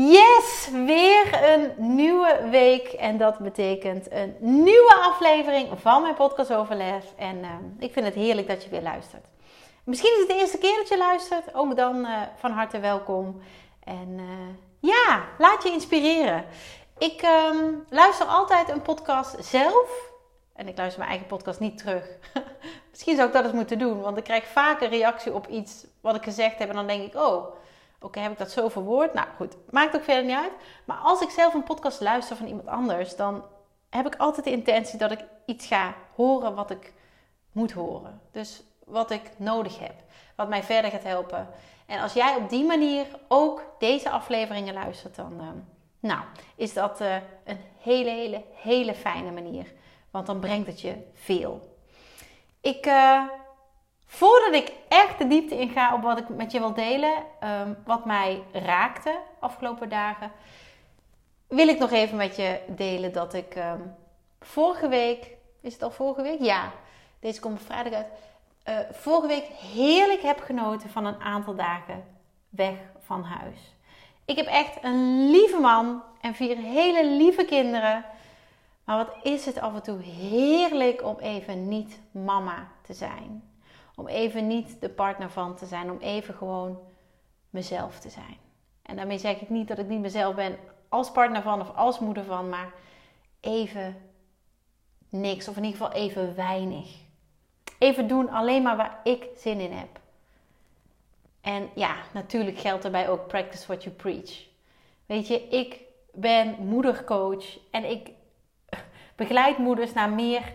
Yes, weer een nieuwe week. En dat betekent een nieuwe aflevering van mijn podcast Overleg. En uh, ik vind het heerlijk dat je weer luistert. Misschien is het de eerste keer dat je luistert. Ook dan uh, van harte welkom. En uh, ja, laat je inspireren. Ik um, luister altijd een podcast zelf. En ik luister mijn eigen podcast niet terug. Misschien zou ik dat eens moeten doen. Want ik krijg vaak een reactie op iets wat ik gezegd heb. En dan denk ik, oh Oké, heb ik dat zo verwoord? Nou goed, maakt ook verder niet uit. Maar als ik zelf een podcast luister van iemand anders, dan heb ik altijd de intentie dat ik iets ga horen wat ik moet horen. Dus wat ik nodig heb, wat mij verder gaat helpen. En als jij op die manier ook deze afleveringen luistert, dan uh, nou, is dat uh, een hele, hele, hele fijne manier. Want dan brengt het je veel. Ik uh, Voordat ik echt de diepte inga op wat ik met je wil delen, um, wat mij raakte afgelopen dagen, wil ik nog even met je delen dat ik um, vorige week, is het al vorige week? Ja, deze komt vrijdag uit. Uh, vorige week heerlijk heb genoten van een aantal dagen weg van huis. Ik heb echt een lieve man en vier hele lieve kinderen. Maar wat is het af en toe heerlijk om even niet mama te zijn. Om even niet de partner van te zijn. Om even gewoon mezelf te zijn. En daarmee zeg ik niet dat ik niet mezelf ben als partner van of als moeder van. Maar even niks. Of in ieder geval even weinig. Even doen alleen maar waar ik zin in heb. En ja, natuurlijk geldt daarbij ook practice what you preach. Weet je, ik ben moedercoach en ik begeleid moeders naar meer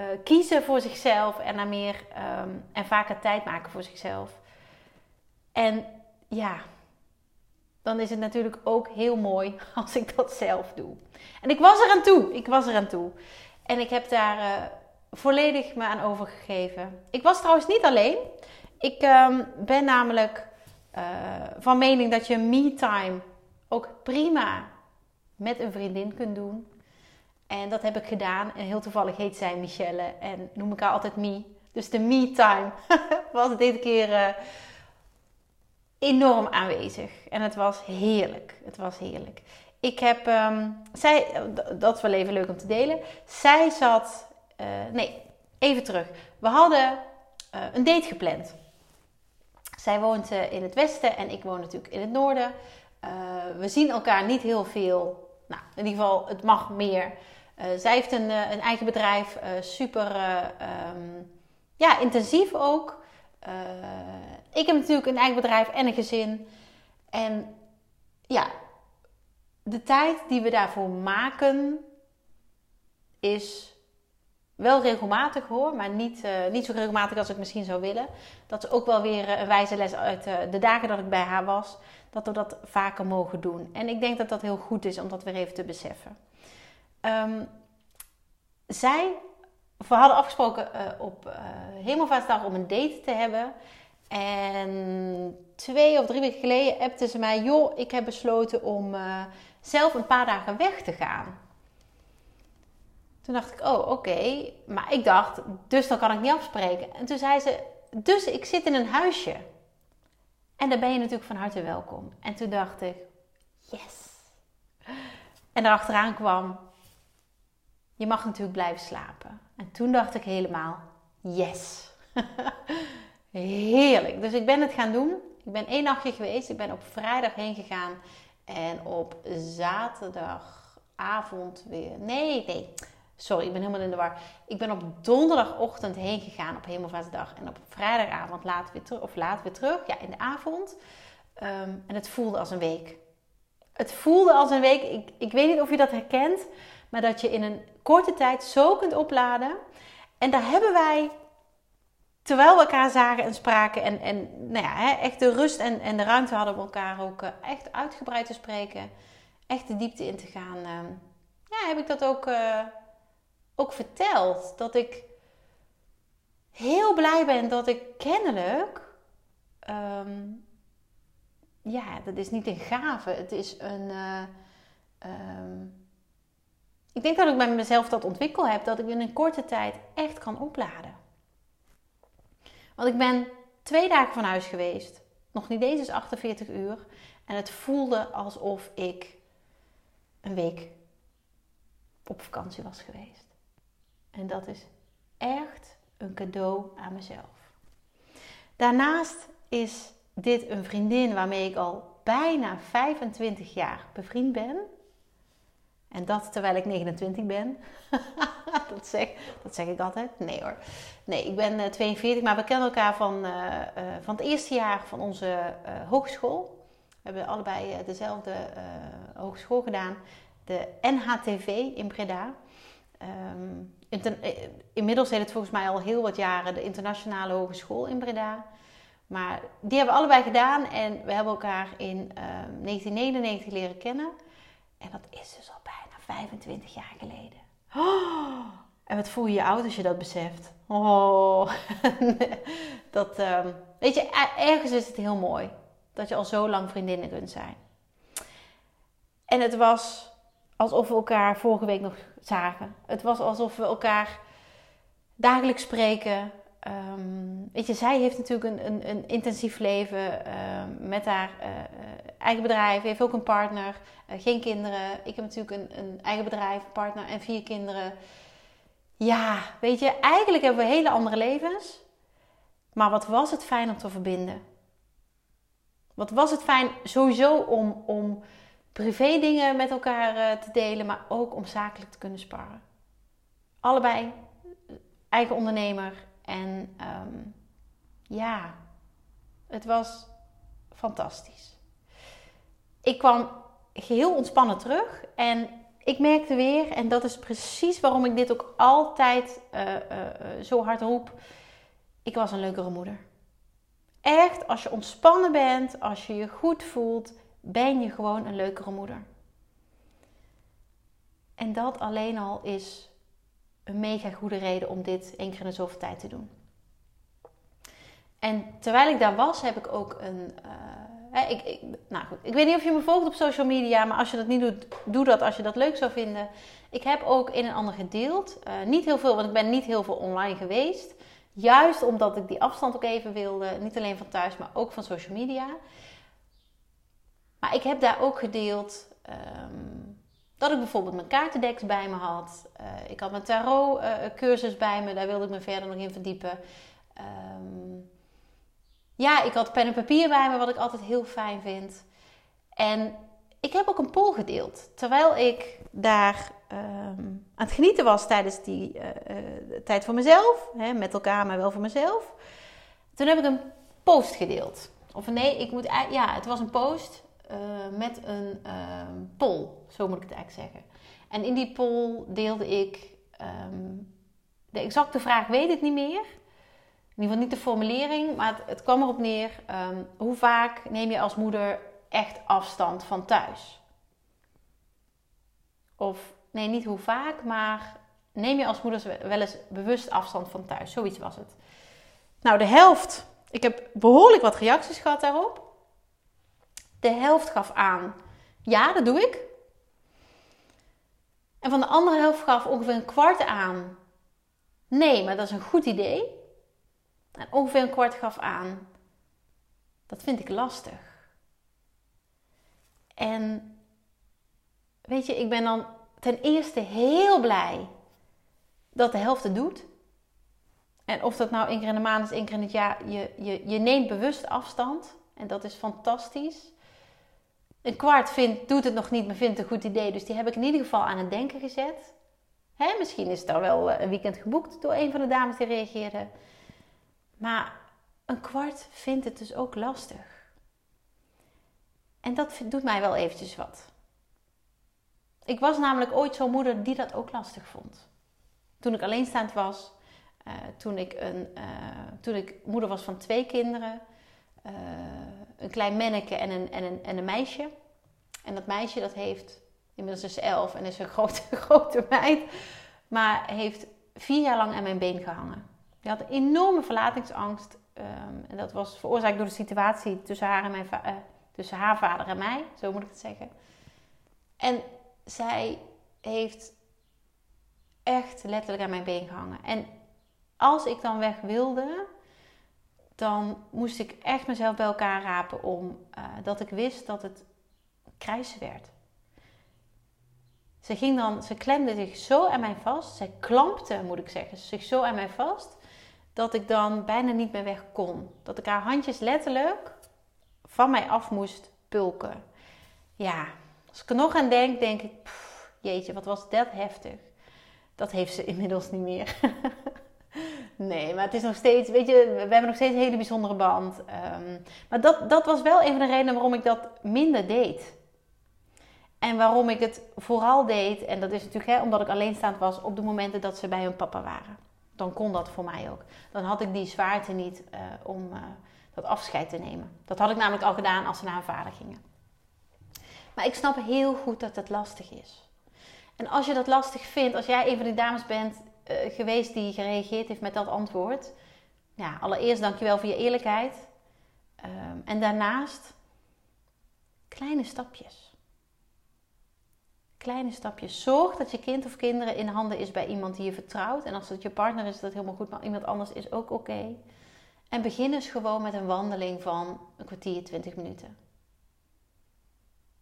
uh, kiezen voor zichzelf en naar meer um, en vaker tijd maken voor zichzelf. En ja, dan is het natuurlijk ook heel mooi als ik dat zelf doe. En ik was er aan toe. Ik was er aan toe. En ik heb daar uh, volledig me aan overgegeven. Ik was trouwens niet alleen. Ik um, ben namelijk uh, van mening dat je me-time ook prima met een vriendin kunt doen. En dat heb ik gedaan. En heel toevallig heet zij Michelle. En noem ik haar altijd Me. Dus de me-time was deze keer uh, enorm aanwezig. En het was heerlijk. Het was heerlijk. Ik heb, um, zij, dat is wel even leuk om te delen. Zij zat, uh, nee, even terug. We hadden uh, een date gepland. Zij woont in het westen en ik woon natuurlijk in het noorden. we zien elkaar niet heel veel. Nou, in ieder geval, het mag meer. Uh, zij heeft een, uh, een, eigen bedrijf, uh, super um, ja, intensief ook. ik heb natuurlijk een eigen bedrijf en een gezin. En ja, de tijd die we daarvoor maken is wel regelmatig hoor, maar niet, niet zo regelmatig als ik misschien zou willen. Dat is ook wel weer een wijze les uit de dagen dat ik bij haar was. Dat we dat vaker mogen doen. En ik denk dat dat heel goed is om dat weer even te beseffen. Um, zij, we hadden afgesproken uh, op uh, Hemelvaartsdag om een date te hebben. En twee of drie weken geleden appte ze mij: Joh, ik heb besloten om uh, zelf een paar dagen weg te gaan. Toen dacht ik: Oh, oké. Maar ik dacht, dus dan kan ik niet afspreken. En toen zei ze: Dus ik zit in een huisje. En daar ben je natuurlijk van harte welkom. En toen dacht ik: Yes. En daarachteraan kwam je mag natuurlijk blijven slapen. En toen dacht ik helemaal, yes. Heerlijk. Dus ik ben het gaan doen. Ik ben één nachtje geweest. Ik ben op vrijdag heen gegaan. En op zaterdagavond weer. Nee, nee. Sorry, ik ben helemaal in de war. Ik ben op donderdagochtend heen gegaan op Hemelvaartsdag. En op vrijdagavond laat weer terug. Of laat weer terug. Ja, in de avond. Um, en het voelde als een week. Het voelde als een week. Ik, ik weet niet of je dat herkent. Maar dat je in een korte tijd zo kunt opladen. En daar hebben wij terwijl we elkaar zagen en spraken en, en nou ja, echt de rust en, en de ruimte hadden om elkaar ook eh, echt uitgebreid te spreken, echt de diepte in te gaan, ehm, ja, heb ik dat ook, uh, ook verteld. Dat ik heel blij ben dat ik kennelijk, ehm, ja, dat is niet een gave, het is een. Uh, ik denk dat ik bij mezelf dat ontwikkeld heb, dat ik in een korte tijd echt kan opladen. Want ik ben twee dagen van huis geweest. Nog niet eens is 48 uur. En het voelde alsof ik een week op vakantie was geweest. En dat is echt een cadeau aan mezelf. Daarnaast is dit een vriendin waarmee ik al bijna 25 jaar bevriend ben. En dat terwijl ik 29 ben. dat, zeg, dat zeg ik altijd. Nee hoor. Nee, ik ben 42, eh, maar we kennen elkaar van, uh, van het eerste jaar van onze hogeschool. We hebben allebei dezelfde hogeschool gedaan. De NHTV in Breda. Um, inmiddels heet het volgens mij al heel wat jaren de Internationale Hogeschool in Breda. Maar die hebben we allebei gedaan en we hebben elkaar in 1999 ehm, leren kennen. En dat is dus al 25 jaar geleden. Oh, en wat voel je je oud als je dat beseft? Oh, dat, um, weet je, ergens is het heel mooi dat je al zo lang vriendinnen kunt zijn. En het was alsof we elkaar vorige week nog zagen. Het was alsof we elkaar dagelijks spreken. Um, weet je, zij heeft natuurlijk een, een, een intensief leven um, met haar uh, eigen bedrijf, heeft ook een partner, uh, geen kinderen. Ik heb natuurlijk een, een eigen bedrijf, partner en vier kinderen. Ja, weet je, eigenlijk hebben we hele andere levens. Maar wat was het fijn om te verbinden? Wat was het fijn sowieso om, om privé dingen met elkaar uh, te delen, maar ook om zakelijk te kunnen sparren. Allebei eigen ondernemer. En um, ja, het was fantastisch. Ik kwam geheel ontspannen terug en ik merkte weer, en dat is precies waarom ik dit ook altijd uh, uh, zo hard roep. Ik was een leukere moeder. Echt, als je ontspannen bent, als je je goed voelt, ben je gewoon een leukere moeder. En dat alleen al is een mega goede reden om dit één keer in de zoveel tijd te doen. En terwijl ik daar was, heb ik ook een. Ik, ik, nou goed, ik weet niet of je me volgt op social media, maar als je dat niet doet, doe dat als je dat leuk zou vinden. Ik heb ook een en ander gedeeld. Uh, niet heel veel, want ik ben niet heel veel online geweest. Juist omdat ik die afstand ook even wilde. Niet alleen van thuis, maar ook van social media. Maar ik heb daar ook gedeeld um, dat ik bijvoorbeeld mijn kaartendeks bij me had. Uh, ik had mijn tarot cursus bij me, daar wilde ik me verder nog in verdiepen. Um, ja, ik had pen en papier bij me, wat ik altijd heel fijn vind. En ik heb ook een poll gedeeld. Terwijl ik daar um, aan het genieten was tijdens die uh, tijd voor mezelf. Hè, met elkaar, maar wel voor mezelf. Toen heb ik een post gedeeld. Of nee, ik moet, ja, het was een post uh, met een uh, poll. Zo moet ik het eigenlijk zeggen. En in die poll deelde ik um, de exacte vraag, weet ik niet meer. In ieder geval niet de formulering, maar het, kwam erop neer. Um, hoe vaak neem je als moeder echt afstand van thuis? Of nee, niet hoe vaak, maar neem je als moeder wel eens bewust afstand van thuis? Zoiets was het. Nou, de helft. Ik heb behoorlijk wat reacties gehad daarop. De helft gaf aan, ja, dat doe ik. En van de andere helft gaf ongeveer een kwart aan, nee, maar dat is een goed idee. En ongeveer een kwart gaf aan, dat vind ik lastig. En weet je, ik ben dan ten eerste heel blij dat de helft het doet. En of dat nou één keer in de maand is, één keer in het jaar, je, je, je neemt bewust afstand. En dat is fantastisch. Een kwart vindt, doet het nog niet, maar vindt het een goed idee. Dus die heb ik in ieder geval aan het denken gezet. Hè, misschien is er wel eh, een weekend geboekt door een van de dames die reageerde. Maar een kwart vindt het dus ook lastig. En dat doet mij wel eventjes wat. Ik was namelijk ooit zo'n moeder die dat ook lastig vond. Toen ik alleenstaand was, toen, ik een, toen ik moeder was van twee kinderen. een klein manneke en een, en, een, en een meisje. En dat meisje dat heeft, inmiddels is elf en is een grote, grote meid. Maar heeft vier jaar lang aan mijn been gehangen. Die had enorme verlatingsangst. Ehm, en dat was veroorzaakt door de situatie tussen haar, en mijn uh, tussen haar vader en mij. Zo moet ik het zeggen. En zij heeft echt letterlijk aan mijn been gehangen. En als ik dan weg wilde, dan moest ik echt mezelf bij elkaar rapen om uh, dat ik wist dat het krijsen werd. Ze ging dan, ze klemde zich zo aan mij vast. Zij klampte, moet ik zeggen, zich zo aan mij vast. Dat ik dan bijna niet meer weg kon. Dat ik haar handjes letterlijk van mij af moest pulken. Ja, als ik er nog aan denk, denk ik, jeetje, wat was dat heftig. Dat heeft ze inmiddels niet meer. nee, maar het is nog steeds, weet je, we hebben nog steeds een hele bijzondere band. Um, maar dat, dat was wel een van de redenen waarom ik dat minder deed. En waarom ik het vooral deed, en dat is natuurlijk hè, omdat ik alleenstaand was op de momenten dat ze bij hun papa waren. Dan kon dat voor mij ook. Dan had ik die zwaarte niet uh, om uh, dat afscheid te nemen. Dat had ik namelijk al gedaan als ze naar hun vader gingen. Maar ik snap heel goed dat het lastig is. En als je dat lastig vindt, als jij een van die dames bent uh, geweest die gereageerd heeft met dat antwoord. Ja, allereerst dankjewel voor je eerlijkheid. Um, en daarnaast kleine stapjes kleine stapjes. Zorg dat je kind of kinderen in handen is bij iemand die je vertrouwt. En als het je partner is, is dat helemaal goed. Maar iemand anders is ook oké. En begin eens gewoon met een wandeling van een kwartier, twintig minuten.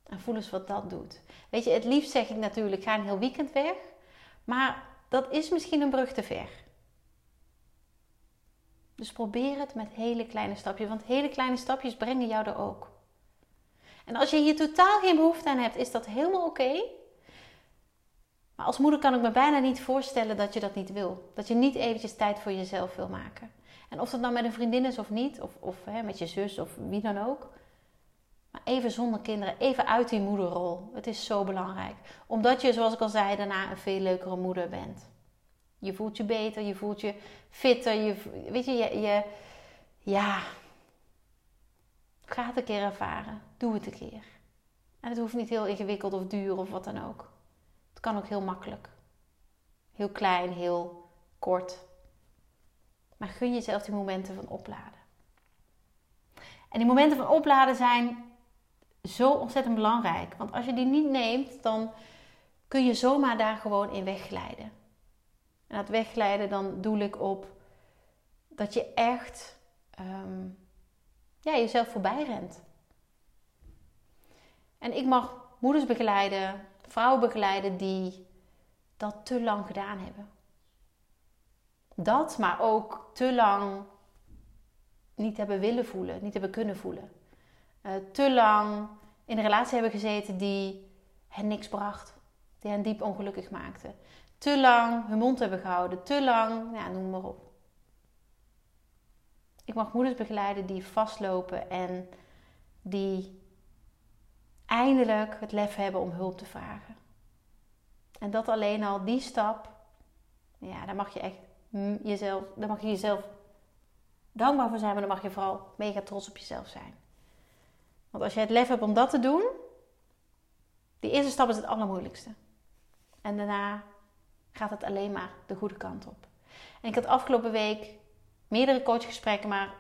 En voel eens wat dat doet. Weet je, het liefst zeg ik natuurlijk, ga een heel weekend weg. Maar dat is misschien een brug te ver. Dus probeer het met hele kleine stapjes. Want hele kleine stapjes brengen jou er ook. En als je hier totaal geen behoefte aan hebt, is dat helemaal oké. Maar als moeder kan ik me bijna niet voorstellen dat je dat niet wil. Dat je niet eventjes tijd voor jezelf wil maken. En of dat nou met een vriendin is of niet, of, of hè, met je zus of wie dan ook. Maar even zonder kinderen, even uit die moederrol. Het is zo belangrijk. Omdat je, zoals ik al zei, daarna een veel leukere moeder bent. Je voelt je beter, je voelt je fitter. Je, weet je, je, je ja. Ga het een keer ervaren. Doe het een keer. En het hoeft niet heel ingewikkeld of duur of wat dan ook. Het kan ook heel makkelijk. Heel klein, heel kort. Maar gun jezelf die momenten van opladen. En die momenten van opladen zijn zo ontzettend belangrijk. Want als je die niet neemt, dan kun je zomaar daar gewoon in wegglijden. En dat wegglijden, dan doe ik op dat je echt um, ja, jezelf voorbij rent. En ik mag moeders begeleiden, vrouwen begeleiden die dat te lang gedaan hebben. Dat, maar ook te lang niet hebben willen voelen, niet hebben kunnen voelen. Uh, te lang in een relatie hebben gezeten die hen niks bracht, die hen diep ongelukkig maakte. Te lang hun mond hebben gehouden, te lang, ja, noem maar op. Ik mag moeders begeleiden die vastlopen en die eindelijk het lef hebben om hulp te vragen. En dat alleen al, die stap, ja, daar mag je echt jezelf, daar mag je jezelf dankbaar voor zijn, maar dan mag je vooral mega trots op jezelf zijn. Want als je het lef hebt om dat te doen, die eerste stap is het allermoeilijkste. En daarna gaat het alleen maar de goede kant op. En ik had afgelopen week meerdere coachgesprekken, maar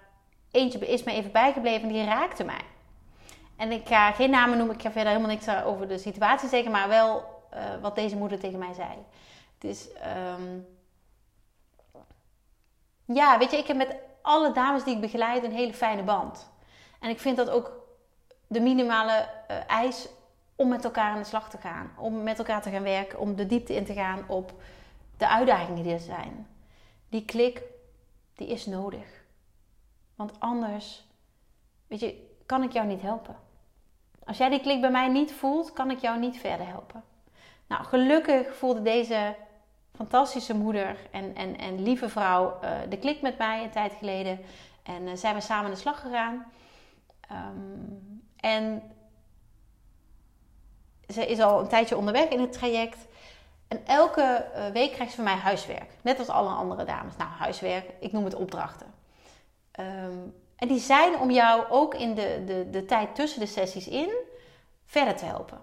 eentje is me even bijgebleven en die raakte mij. En ik ga geen namen noemen, ik ga verder helemaal niks over de situatie zeggen, maar wel uh, wat deze moeder tegen mij zei. Dus um, ja, weet je, ik heb met alle dames die ik begeleid een hele fijne band. En ik vind dat ook de minimale uh, eis om met elkaar aan de slag te gaan. Om met elkaar te gaan werken, om de diepte in te gaan op de uitdagingen die er zijn. Die klik, die is nodig. Want anders, weet je, kan ik jou niet helpen. Als jij die klik bij mij niet voelt, kan ik jou niet verder helpen. Nou, gelukkig voelde deze fantastische moeder en, en, en lieve vrouw uh, de klik met mij een tijd geleden. En uh, zijn we samen aan de slag gegaan. Um, en ze is al een tijdje onderweg in het traject. En elke eh, week krijgt ze van mij huiswerk. Net als alle andere dames. Nou, huiswerk, ik noem het opdrachten. Ehm, en die zijn om jou ook in de, de, de tijd tussen de sessies in verder te helpen.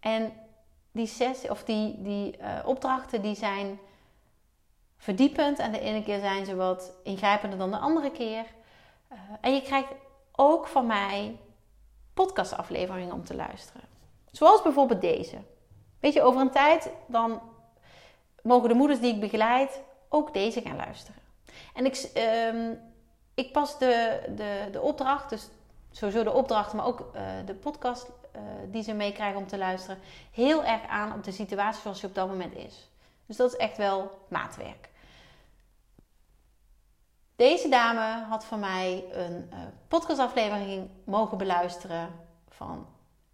En die, sessie, of die, die uh, opdrachten die zijn verdiepend. En de ene keer zijn ze wat ingrijpender dan de andere keer. Uh, en je krijgt ook van mij podcastafleveringen om te luisteren. Zoals bijvoorbeeld deze. Weet je, over een tijd dan mogen de moeders die ik begeleid ook deze gaan luisteren. En ik, um, ik pas de, de, de opdracht, dus sowieso de opdracht, maar ook uh, de podcast uh, die ze meekrijgen om te luisteren, heel erg aan op de situatie zoals je op dat moment is. Dus dat is echt wel maatwerk. Deze dame had van mij een uh, podcastaflevering mogen beluisteren van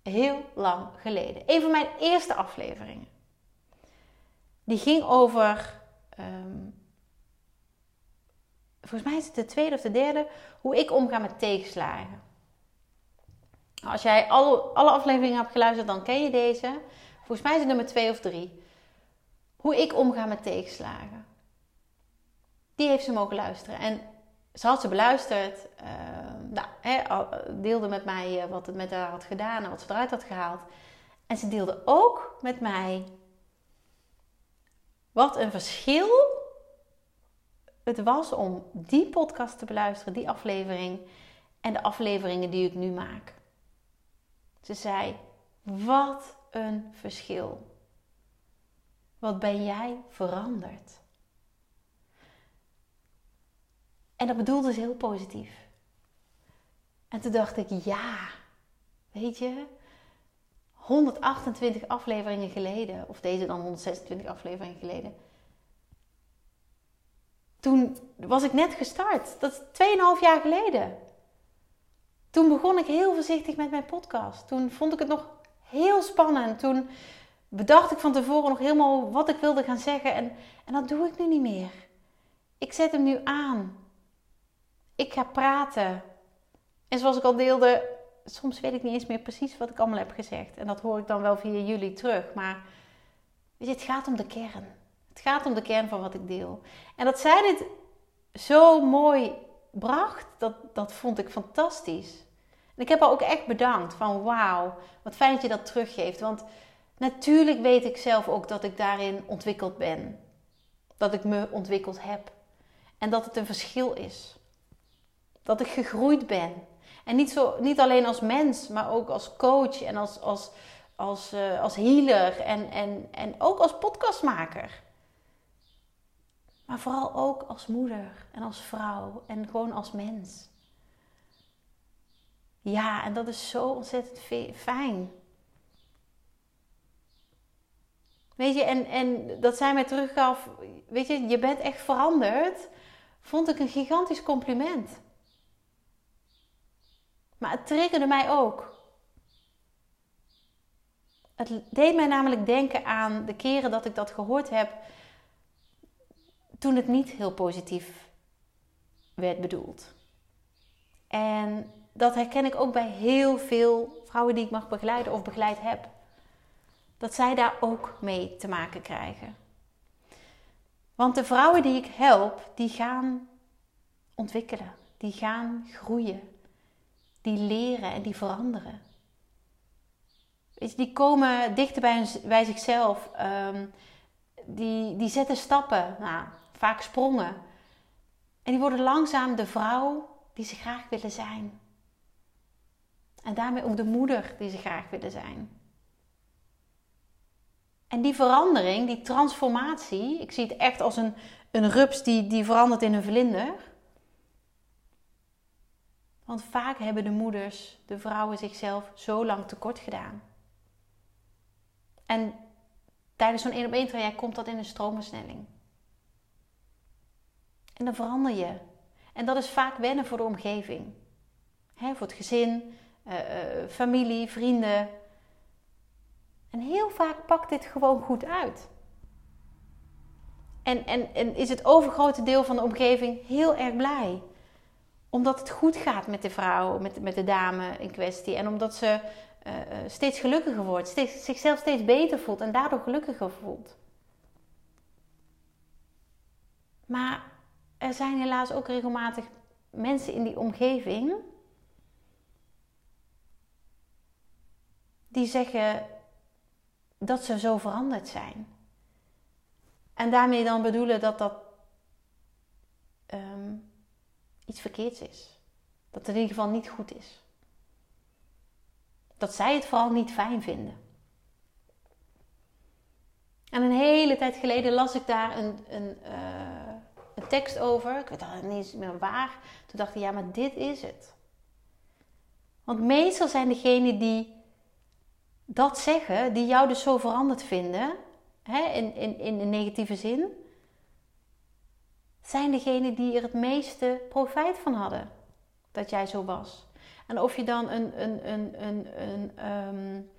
heel lang geleden. Een van mijn eerste afleveringen. Die ging over, um, volgens mij is het de tweede of de derde, hoe ik omga met tegenslagen. Als jij alle, alle afleveringen hebt geluisterd, dan ken je deze. Volgens mij is het nummer twee of drie. Hoe ik omga met tegenslagen. Die heeft ze mogen luisteren. En ze had ze beluisterd. Uh, nou, deelde met mij eh, wat het met haar had gedaan en wat ze eruit had gehaald. En ze deelde ook met mij wat een verschil het was om die podcast te beluisteren, die aflevering en de afleveringen die ik nu maak. Ze zei: Wat een verschil. Wat ben jij veranderd? En dat bedoelde ze heel positief. En toen dacht ik: Ja, weet je, 128 afleveringen geleden, of deze dan 126 afleveringen geleden. Toen was ik net gestart. Dat is 2,5 jaar geleden. Toen begon ik heel voorzichtig met mijn podcast. Toen vond ik het nog heel spannend. Toen bedacht ik van tevoren nog helemaal wat ik wilde gaan zeggen. En, en dat doe ik nu niet meer. Ik zet hem nu aan. Ik ga praten. En zoals ik al deelde, soms weet ik niet eens meer precies wat ik allemaal heb gezegd. En dat hoor ik dan wel via jullie terug. Maar weet het gaat om de kern. Het gaat om de kern van wat ik deel. En dat zij dit zo mooi bracht, dat, dat vond ik fantastisch. En ik heb haar ook echt bedankt van wauw, wat fijn dat je dat teruggeeft. Want natuurlijk weet ik zelf ook dat ik daarin ontwikkeld ben. Dat ik me ontwikkeld heb. En dat het een verschil is. Dat ik gegroeid ben. En niet, zo, niet alleen als mens, maar ook als coach en als, als, als, uh, als healer en, en, en ook als podcastmaker. Maar vooral ook als moeder en als vrouw en gewoon als mens. Ja, en dat is zo ontzettend fijn. Weet je, en, en dat zij mij teruggaf, weet je, je bent echt veranderd, vond ik een gigantisch compliment. Maar het triggerde mij ook. Het deed mij namelijk denken aan de keren dat ik dat gehoord heb toen het niet heel positief werd bedoeld. En dat herken ik ook bij heel veel vrouwen die ik mag begeleiden of begeleid heb. Dat zij daar ook mee te maken krijgen. Want de vrouwen die ik help, die gaan ontwikkelen, die gaan groeien, die leren en die veranderen. Weet je, die komen dichter bij, zichzelf, um, die, die zetten stappen, nou, vaak sprongen. En die worden langzaam de vrouw die ze graag willen zijn. En daarmee ook de moeder die ze graag willen zijn. En die verandering, die transformatie, ik zie het echt als een, een rups die, die verandert in een vlinder. Want vaak hebben de moeders, de vrouwen zichzelf zo lang tekort gedaan. En tijdens zo'n één op één traject komt dat in een stroomversnelling. En dan verander je. En dat is vaak wennen voor de omgeving. voor het gezin, uh, familie, vrienden. En heel vaak pakt dit gewoon goed uit. En, en, en is het overgrote deel van de omgeving heel erg blij. omdat het goed gaat met de vrouw, met, met de dame in kwestie. En omdat ze uh, steeds gelukkiger wordt, steeds, zichzelf steeds beter voelt en daardoor gelukkiger voelt. Maar er zijn helaas ook regelmatig mensen in die omgeving die zeggen dat ze zo veranderd zijn. En daarmee dan bedoelen dat dat um, iets verkeerds is. Dat het in ieder geval niet goed is. Dat zij het vooral niet fijn vinden. En een hele tijd geleden las ik daar een, een, uh, tekst over. Ik weet al niet meer waar. Toen dacht ik, ja, maar dit is het. Want meestal zijn degenen die dat zeggen, die jou dus zo veranderd vinden, hè, in, in, in een negatieve zin, zijn degenen die er het meeste profijt van hadden dat jij zo was. En of je dan een, een, een, een, een um,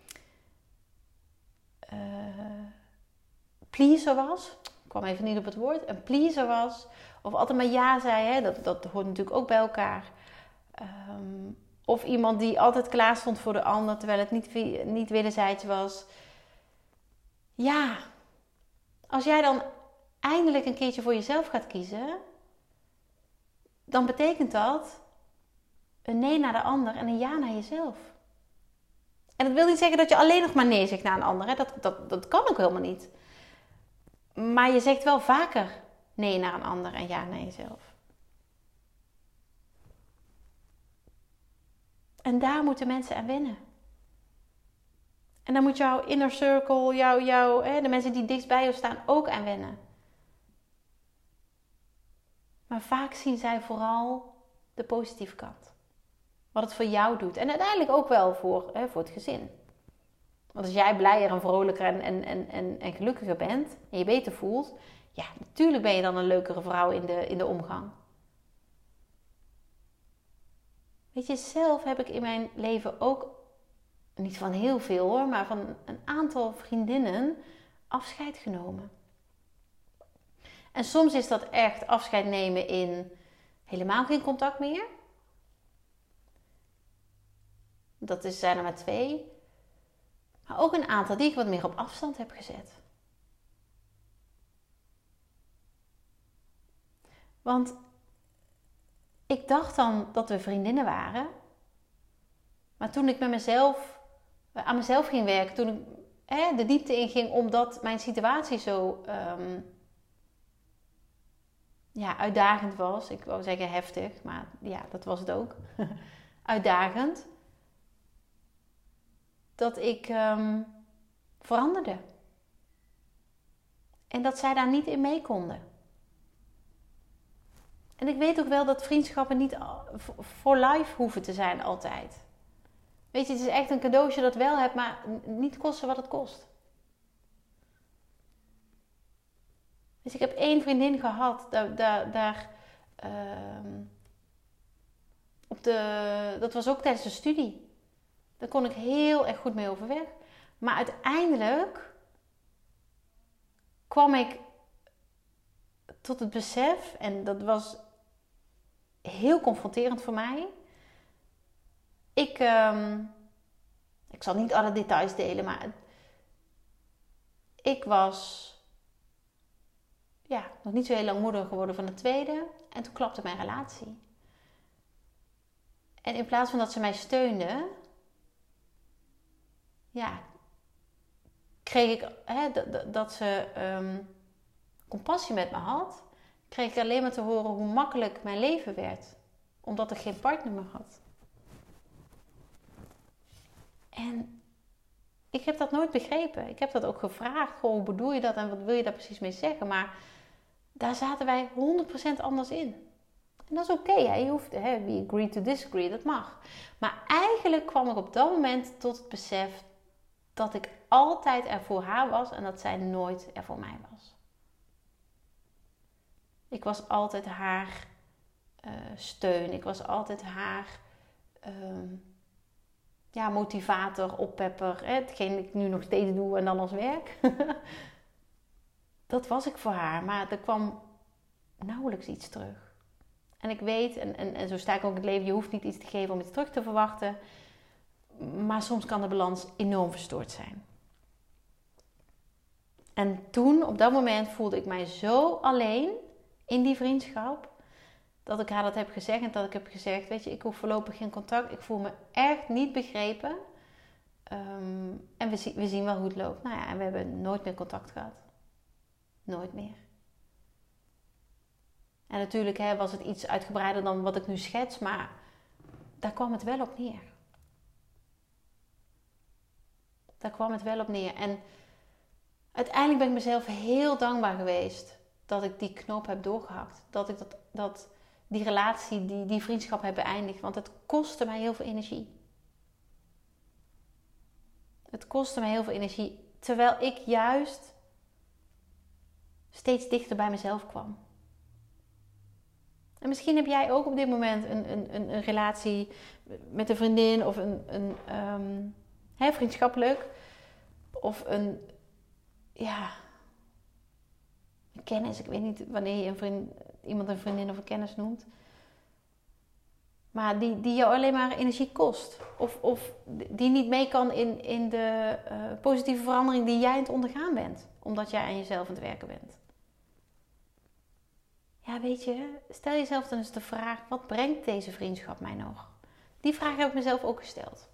pleaser was, kwam even niet op het woord, een pleaser was, of altijd maar ja zei, hè, dat, dat hoort natuurlijk ook bij elkaar. Um, of iemand die altijd klaar stond voor de ander, terwijl het niet, niet wederzijds was. Ja, als jij dan eindelijk een keertje voor jezelf gaat kiezen, dan betekent dat een nee naar de ander en een ja naar jezelf. En dat wil niet zeggen dat je alleen nog maar nee zegt naar een ander. Hè? Dat, dat, dat kan ook helemaal niet. Maar je zegt wel vaker nee naar een ander en ja naar jezelf. En daar moeten mensen aan wennen. En dan moet jouw inner circle, jouw, jouw, hè, de mensen die dichtst bij je staan, ook aan wennen. Maar vaak zien zij vooral de positieve kant. Wat het voor jou doet. En uiteindelijk ook wel voor, hè, voor het gezin. Want als jij blijer en vrolijker en, en, en, en, gelukkiger bent en je beter voelt, ja, natuurlijk ben je dan een leukere vrouw in de, in de omgang. Weet je, zelf heb ik in mijn leven ook, niet van heel veel hoor, maar van een aantal vriendinnen afscheid genomen. En soms is dat echt afscheid nemen in helemaal geen contact meer. Dat is, zijn er maar twee. Maar ook een aantal die ik wat meer op afstand heb gezet. Want ik dacht dan dat we vriendinnen waren. Maar toen ik met mezelf, aan mezelf ging werken, toen ik hè, de diepte inging omdat mijn situatie zo um, ja, uitdagend was. Ik wou zeggen heftig, maar ja, dat was het ook. uitdagend. Dat ik um, veranderde. En dat zij daar niet in mee konden. En ik weet ook wel dat vriendschappen niet voor life hoeven te zijn altijd. Weet je, het is echt een cadeautje dat wel hebt, maar niet kosten wat het kost. Dus ik heb één vriendin gehad, daar, daar, uh, op de, dat was ook tijdens de studie. Daar kon ik heel erg goed mee overweg. Maar uiteindelijk kwam ik tot het besef, en dat was heel confronterend voor mij. Ik, um, ik zal niet alle details delen, maar ik was ja, nog niet zo heel lang moeder geworden van de tweede. En toen klapte mijn relatie. En in plaats van dat ze mij steunde, ja, kreeg ik hè, dat, ze um, compassie met me had kreeg ik alleen maar te horen hoe makkelijk mijn leven werd. Omdat ik geen partner meer had. En ik heb dat nooit begrepen. Ik heb dat ook gevraagd. hoe bedoel je dat en wat wil je daar precies mee zeggen? Maar daar zaten wij 100% anders in. En dat is oké, okay, je hoeft, hè, we agree to disagree, dat mag. Maar eigenlijk kwam ik op dat moment tot het besef dat ik altijd er voor haar was en dat zij nooit er voor mij was. Ik was altijd haar uh, steun. Ik was altijd haar uh, ja, motivator, oppepper. Hè? Hetgeen ik nu nog steeds doe en dan als werk. dat was ik voor haar. Maar er kwam nauwelijks iets terug. En ik weet, en, en, zo sta ik ook het leven, je hoeft niet iets te geven om iets terug te verwachten. Maar soms kan de balans enorm verstoord zijn. En toen, op dat moment, voelde ik mij zo alleen in die vriendschap. Dat ik haar dat heb gezegd en dat ik heb gezegd: Weet je, ik hoef voorlopig geen contact. Ik voel me echt niet begrepen. Ehm, en we, we zien wel hoe het loopt. Nou ja, en we hebben nooit meer contact gehad. Nooit meer. En natuurlijk hè, was het iets uitgebreider dan wat ik nu schets, maar daar kwam het wel op neer. Daar kwam het wel op neer. En uiteindelijk ben ik mezelf heel dankbaar geweest dat ik die knoop heb doorgehakt. Dat ik dat, dat, die relatie, die, die vriendschap heb beëindigd. Want het kostte mij heel veel energie. Het kostte mij heel veel energie. Terwijl ik juist steeds dichter bij mezelf kwam. En misschien heb jij ook op dit moment een, een, een, relatie met een vriendin of een, een um, hè, vriendschappelijk. Of een, ja, kennis. Ik weet niet wanneer je een vriend, iemand een vriendin of een kennis noemt. Maar die, die jou alleen maar energie kost. Of, of die niet mee kan in, in de uh, positieve verandering die jij aan het ondergaan bent. Omdat jij aan jezelf aan het werken bent. Ja, weet je, stel jezelf dan eens de vraag: wat brengt deze vriendschap mij nog? Die vraag heb ik mezelf ook gesteld.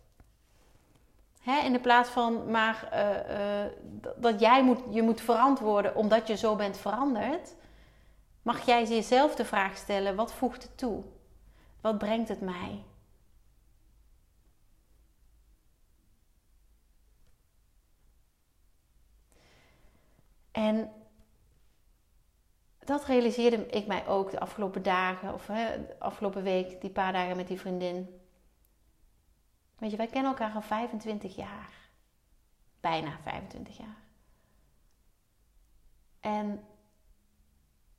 Hè, in de plaats van maar uh, uh, dat jij moet, je moet verantwoorden omdat je zo bent veranderd, mag jij jezelf de vraag stellen: wat voegt het toe? Wat brengt het mij? En dat realiseerde ik mij ook de afgelopen dagen, of hè, de afgelopen week, die paar dagen met die vriendin. Weet je, wij kennen elkaar al 25 jaar. Bijna 25 jaar. En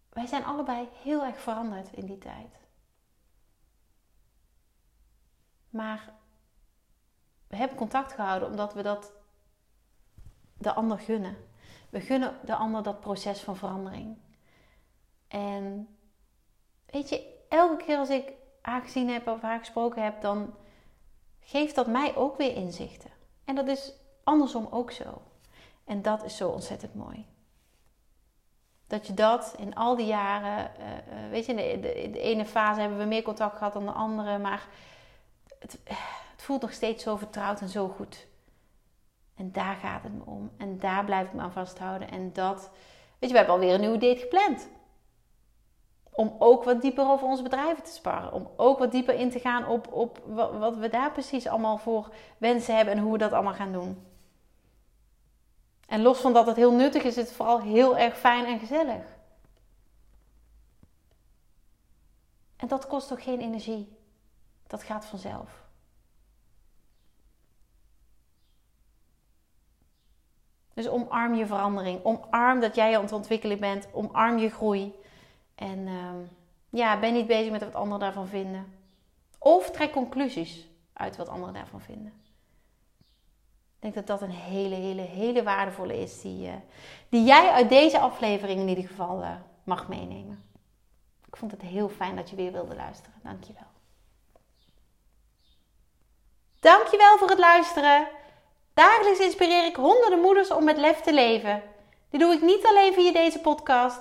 wij zijn allebei heel erg veranderd in die tijd. Maar we hebben contact gehouden omdat we dat de ander gunnen. We gunnen de ander dat proces van verandering. En weet je, elke keer als ik haar gezien heb of haar gesproken heb, dan geeft dat mij ook weer inzichten. En dat is andersom ook zo. En dat is zo ontzettend mooi. Dat je dat in al die jaren, uh, weet je, in de, de, ene fase hebben we meer contact gehad dan de andere, maar het, het voelt nog steeds zo vertrouwd en zo goed. En daar gaat het me om. En daar blijf ik me aan vasthouden. En dat, weet je, we hebben alweer een nieuwe date gepland. Om ook wat dieper over onze bedrijven te sparren. Om ook wat dieper in te gaan op, op wat, we daar precies allemaal voor wensen hebben en hoe we dat allemaal gaan doen. En los van dat het heel nuttig is, is het vooral heel erg fijn en gezellig. En dat kost ook geen energie. Dat gaat vanzelf. Dus omarm je verandering. Omarm dat jij aan het ontwikkelen bent. Omarm je groei. En uh, ja, ben niet bezig met wat anderen daarvan vinden. Of trek conclusies uit wat anderen daarvan vinden. Ik denk dat dat een hele, hele, hele waardevolle is. Die, uh, die jij uit deze aflevering in ieder geval uh, mag meenemen. Ik vond het heel fijn dat je weer wilde luisteren. Dankjewel. Dankjewel voor het luisteren. Dagelijks inspireer ik honderden moeders om met lef te leven. Dit doe ik niet alleen via deze podcast.